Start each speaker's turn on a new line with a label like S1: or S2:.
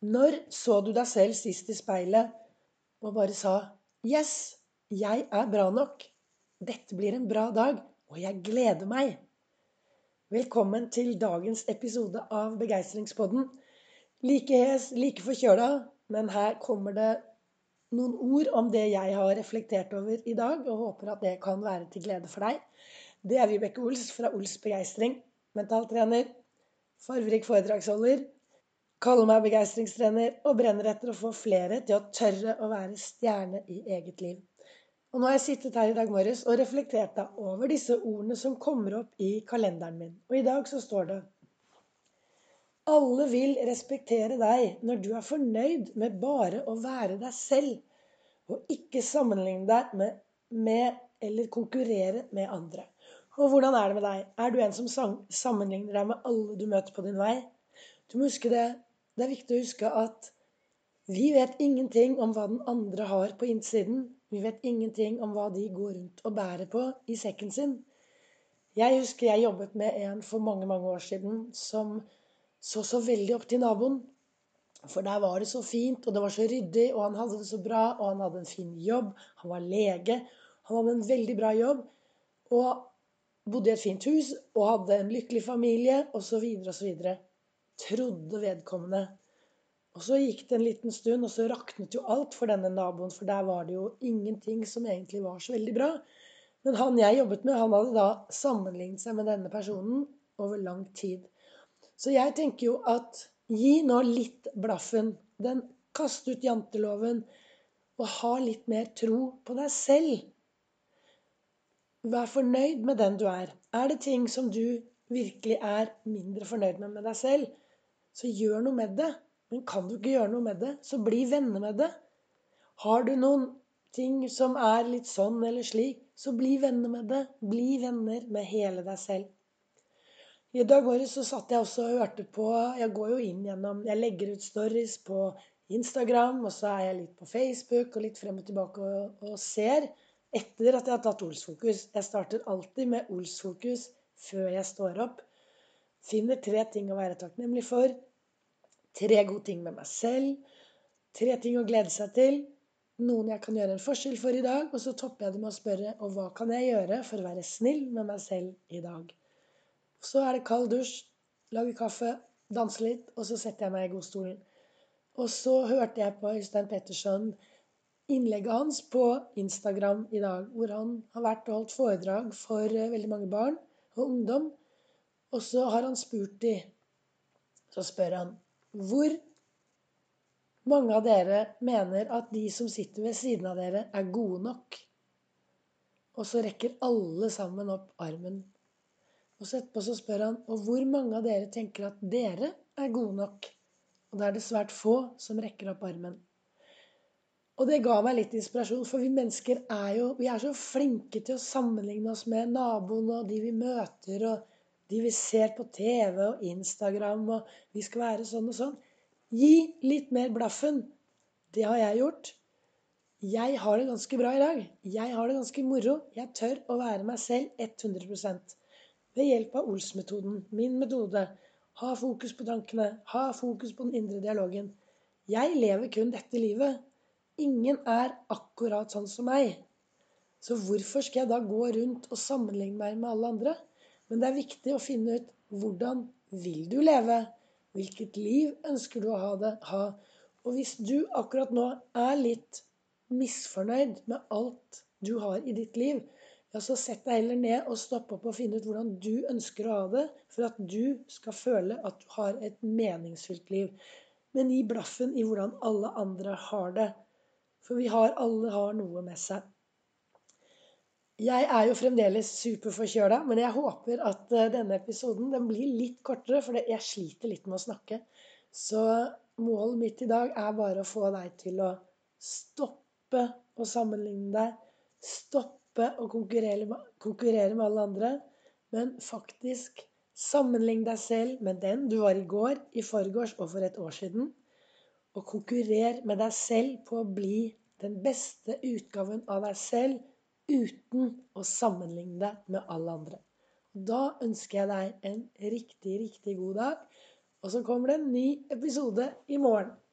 S1: Når så du deg selv sist i speilet og bare sa 'Yes, jeg er bra nok. Dette blir en bra dag, og jeg gleder meg'? Velkommen til dagens episode av Begeistringspodden. Like hes, like forkjøla, men her kommer det noen ord om det jeg har reflektert over i dag, og håper at det kan være til glede for deg. Det er Vibeke Ols fra Ols Begeistring. Mentaltrener, farverik foredragsholder Kaller meg begeistringstrener og brenner etter å få flere til å tørre å være stjerne i eget liv. Og nå har jeg sittet her i dag morges og reflektert da over disse ordene som kommer opp i kalenderen min. Og i dag så står det Alle vil respektere deg når du er fornøyd med bare å være deg selv, og ikke sammenligne deg med, med eller konkurrere med andre. Og hvordan er det med deg? Er du en som sammenligner deg med alle du møter på din vei? Du må huske det det er viktig å huske at vi vet ingenting om hva den andre har på innsiden. Vi vet ingenting om hva de går rundt og bærer på i sekken sin. Jeg husker jeg jobbet med en for mange, mange år siden som så så veldig opp til naboen. For der var det så fint, og det var så ryddig, og han hadde det så bra, og han hadde en fin jobb. Han var lege. Han hadde en veldig bra jobb. Og bodde i et fint hus og hadde en lykkelig familie, osv., osv trodde vedkommende. Og så gikk det en liten stund, og så raknet jo alt for denne naboen, for der var det jo ingenting som egentlig var så veldig bra. Men han jeg jobbet med, han hadde da sammenlignet seg med denne personen over lang tid. Så jeg tenker jo at gi nå litt blaffen. Den Kast ut janteloven, og ha litt mer tro på deg selv. Vær fornøyd med den du er. Er det ting som du virkelig er mindre fornøyd med med deg selv, så gjør noe med det. Men kan du ikke gjøre noe med det, så bli venner med det. Har du noen ting som er litt sånn eller slik, så bli venner med det. Bli venner med hele deg selv. I dag morges så satt jeg også og hørte på Jeg går jo inn gjennom Jeg legger ut stories på Instagram, og så er jeg litt på Facebook og litt frem og tilbake og, og ser etter at jeg har tatt Olsfokus. Jeg starter alltid med Olsfokus før jeg står opp. Finner tre ting å være takknemlig for. Tre gode ting med meg selv. Tre ting å glede seg til. Noen jeg kan gjøre en forskjell for i dag. Og så topper jeg det med å spørre og hva kan jeg gjøre for å være snill med meg selv i dag. Så er det kald dusj, lage kaffe, danse litt, og så setter jeg meg i godstolen. Og så hørte jeg på Øystein Petterson innlegget hans på Instagram i dag, hvor han har vært og holdt foredrag for eh, veldig mange barn og ungdom. Og så har han spurt de, så spør han hvor mange av dere mener at de som sitter ved siden av dere, er gode nok? Og så rekker alle sammen opp armen. Og så etterpå så spør han og hvor mange av dere tenker at dere er gode nok? Og da er det svært få som rekker opp armen. Og det ga meg litt inspirasjon, for vi mennesker er jo vi er så flinke til å sammenligne oss med naboen og de vi møter, og de vi ser på TV og Instagram, og vi skal være sånn og sånn. Gi litt mer blaffen. Det har jeg gjort. Jeg har det ganske bra i dag. Jeg har det ganske moro. Jeg tør å være meg selv 100 Ved hjelp av Ols-metoden, min metode. Ha fokus på tankene. Ha fokus på den indre dialogen. Jeg lever kun dette livet. Ingen er akkurat sånn som meg. Så hvorfor skal jeg da gå rundt og sammenligne meg med alle andre? Men det er viktig å finne ut hvordan vil du leve? Hvilket liv ønsker du å ha, det, ha? Og hvis du akkurat nå er litt misfornøyd med alt du har i ditt liv, ja, så sett deg heller ned og stopp opp og finne ut hvordan du ønsker å ha det, for at du skal føle at du har et meningsfylt liv. Men gi blaffen i hvordan alle andre har det. For vi har alle har noe med seg. Jeg er jo fremdeles superforkjøla, men jeg håper at eh, denne episoden den blir litt kortere, for jeg sliter litt med å snakke. Så målet mitt i dag er bare å få deg til å stoppe å sammenligne deg. Stoppe å konkurrere med, konkurrere med alle andre. Men faktisk sammenligne deg selv med den du var i går, i forgårs og for et år siden. Og konkurrer med deg selv på å bli den beste utgaven av deg selv uten å sammenligne deg med alle andre. Da ønsker jeg deg en riktig, riktig god dag. Og så kommer det en ny episode i morgen.